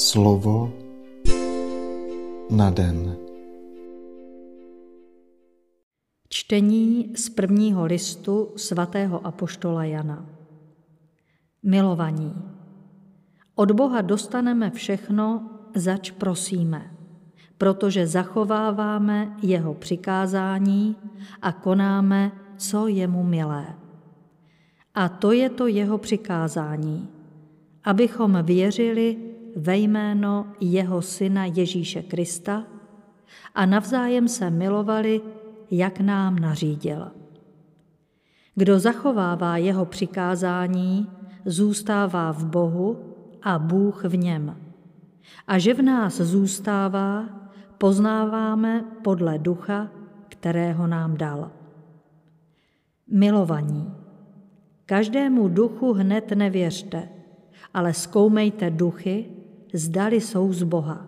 Slovo na den. Čtení z prvního listu svatého apoštola Jana. Milovaní, od Boha dostaneme všechno, zač prosíme, protože zachováváme jeho přikázání a konáme, co je mu milé. A to je to jeho přikázání, abychom věřili ve jméno jeho syna Ježíše Krista a navzájem se milovali, jak nám nařídil. Kdo zachovává jeho přikázání, zůstává v Bohu a Bůh v něm. A že v nás zůstává, poznáváme podle ducha, kterého nám dal. Milovaní, každému duchu hned nevěřte, ale zkoumejte duchy, zdali jsou z Boha.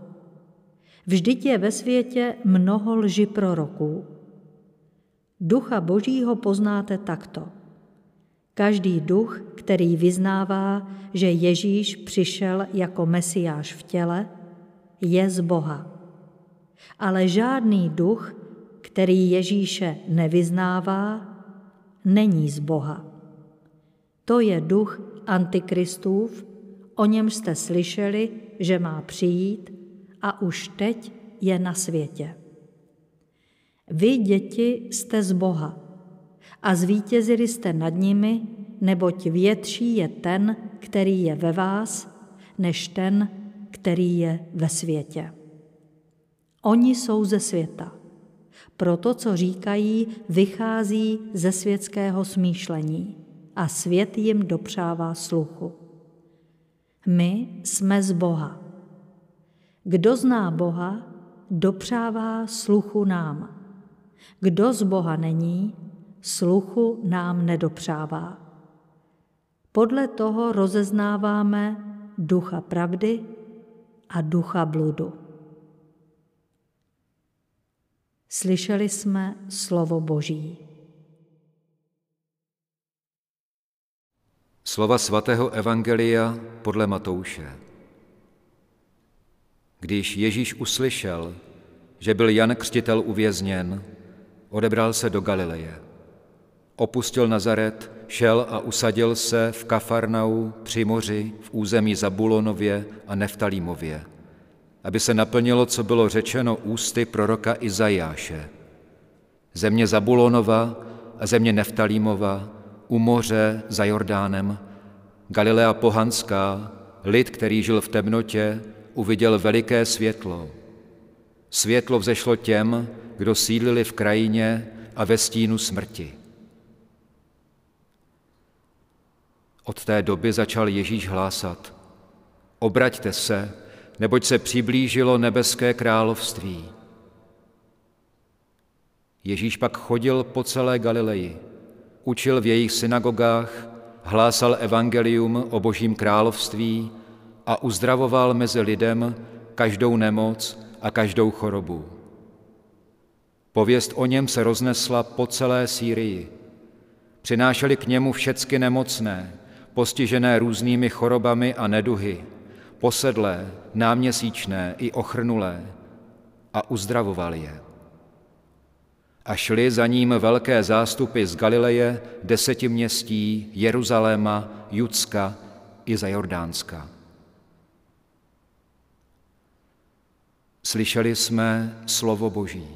Vždyť je ve světě mnoho lži proroků. Ducha Božího poznáte takto. Každý duch, který vyznává, že Ježíš přišel jako mesiáš v těle, je z Boha. Ale žádný duch, který Ježíše nevyznává, není z Boha. To je duch antikristův, o něm jste slyšeli, že má přijít a už teď je na světě. Vy, děti, jste z Boha a zvítězili jste nad nimi, neboť větší je ten, který je ve vás, než ten, který je ve světě. Oni jsou ze světa. Proto, co říkají, vychází ze světského smýšlení a svět jim dopřává sluchu. My jsme z Boha. Kdo zná Boha, dopřává sluchu nám. Kdo z Boha není, sluchu nám nedopřává. Podle toho rozeznáváme ducha pravdy a ducha bludu. Slyšeli jsme slovo Boží. Slova svatého Evangelia podle Matouše. Když Ježíš uslyšel, že byl Jan Křtitel uvězněn, odebral se do Galileje. Opustil Nazaret, šel a usadil se v Kafarnau při moři v území Zabulonově a Neftalímově, aby se naplnilo, co bylo řečeno ústy proroka Izajáše. Země Zabulonova a země Neftalímova, u moře za Jordánem, Galilea pohanská, lid, který žil v temnotě, uviděl veliké světlo. Světlo vzešlo těm, kdo sídlili v krajině a ve stínu smrti. Od té doby začal Ježíš hlásat. Obraťte se, neboť se přiblížilo nebeské království. Ježíš pak chodil po celé Galileji, učil v jejich synagogách, hlásal evangelium o božím království a uzdravoval mezi lidem každou nemoc a každou chorobu. Pověst o něm se roznesla po celé Sýrii. Přinášeli k němu všecky nemocné, postižené různými chorobami a neduhy, posedlé, náměsíčné i ochrnulé a uzdravoval je. A šli za ním velké zástupy z Galileje, deseti městí, Jeruzaléma, Judska i za Jordánska. Slyšeli jsme slovo Boží.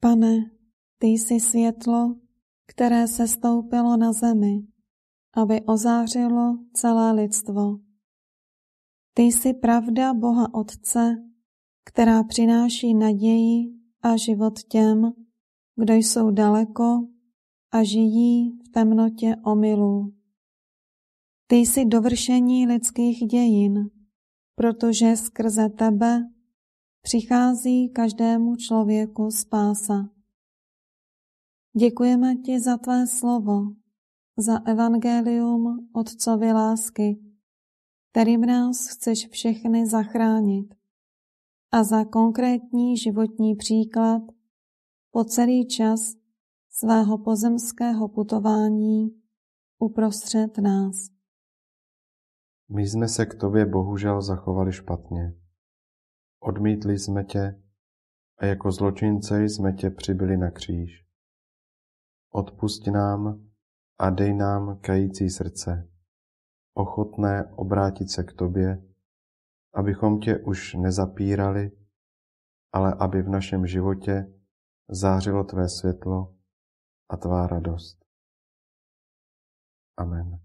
Pane, ty jsi světlo, které se stoupilo na zemi, aby ozářilo celé lidstvo. Ty jsi pravda Boha Otce, která přináší naději a život těm, kdo jsou daleko a žijí v temnotě omylů. Ty jsi dovršení lidských dějin, protože skrze tebe přichází každému člověku spása. Děkujeme ti za tvé slovo, za evangelium Otcovi lásky, kterým nás chceš všechny zachránit a za konkrétní životní příklad po celý čas svého pozemského putování uprostřed nás. My jsme se k tobě bohužel zachovali špatně. Odmítli jsme tě a jako zločince jsme tě přibili na kříž. Odpusti nám a dej nám kající srdce, ochotné obrátit se k tobě, abychom tě už nezapírali, ale aby v našem životě zářilo tvé světlo a tvá radost. Amen.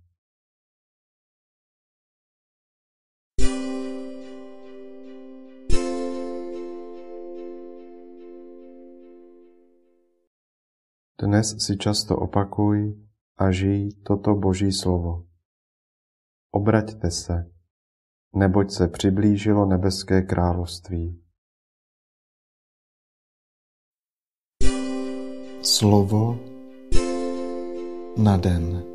Dnes si často opakuj a žij toto Boží slovo. Obraťte se, neboť se přiblížilo nebeské království. Slovo na den.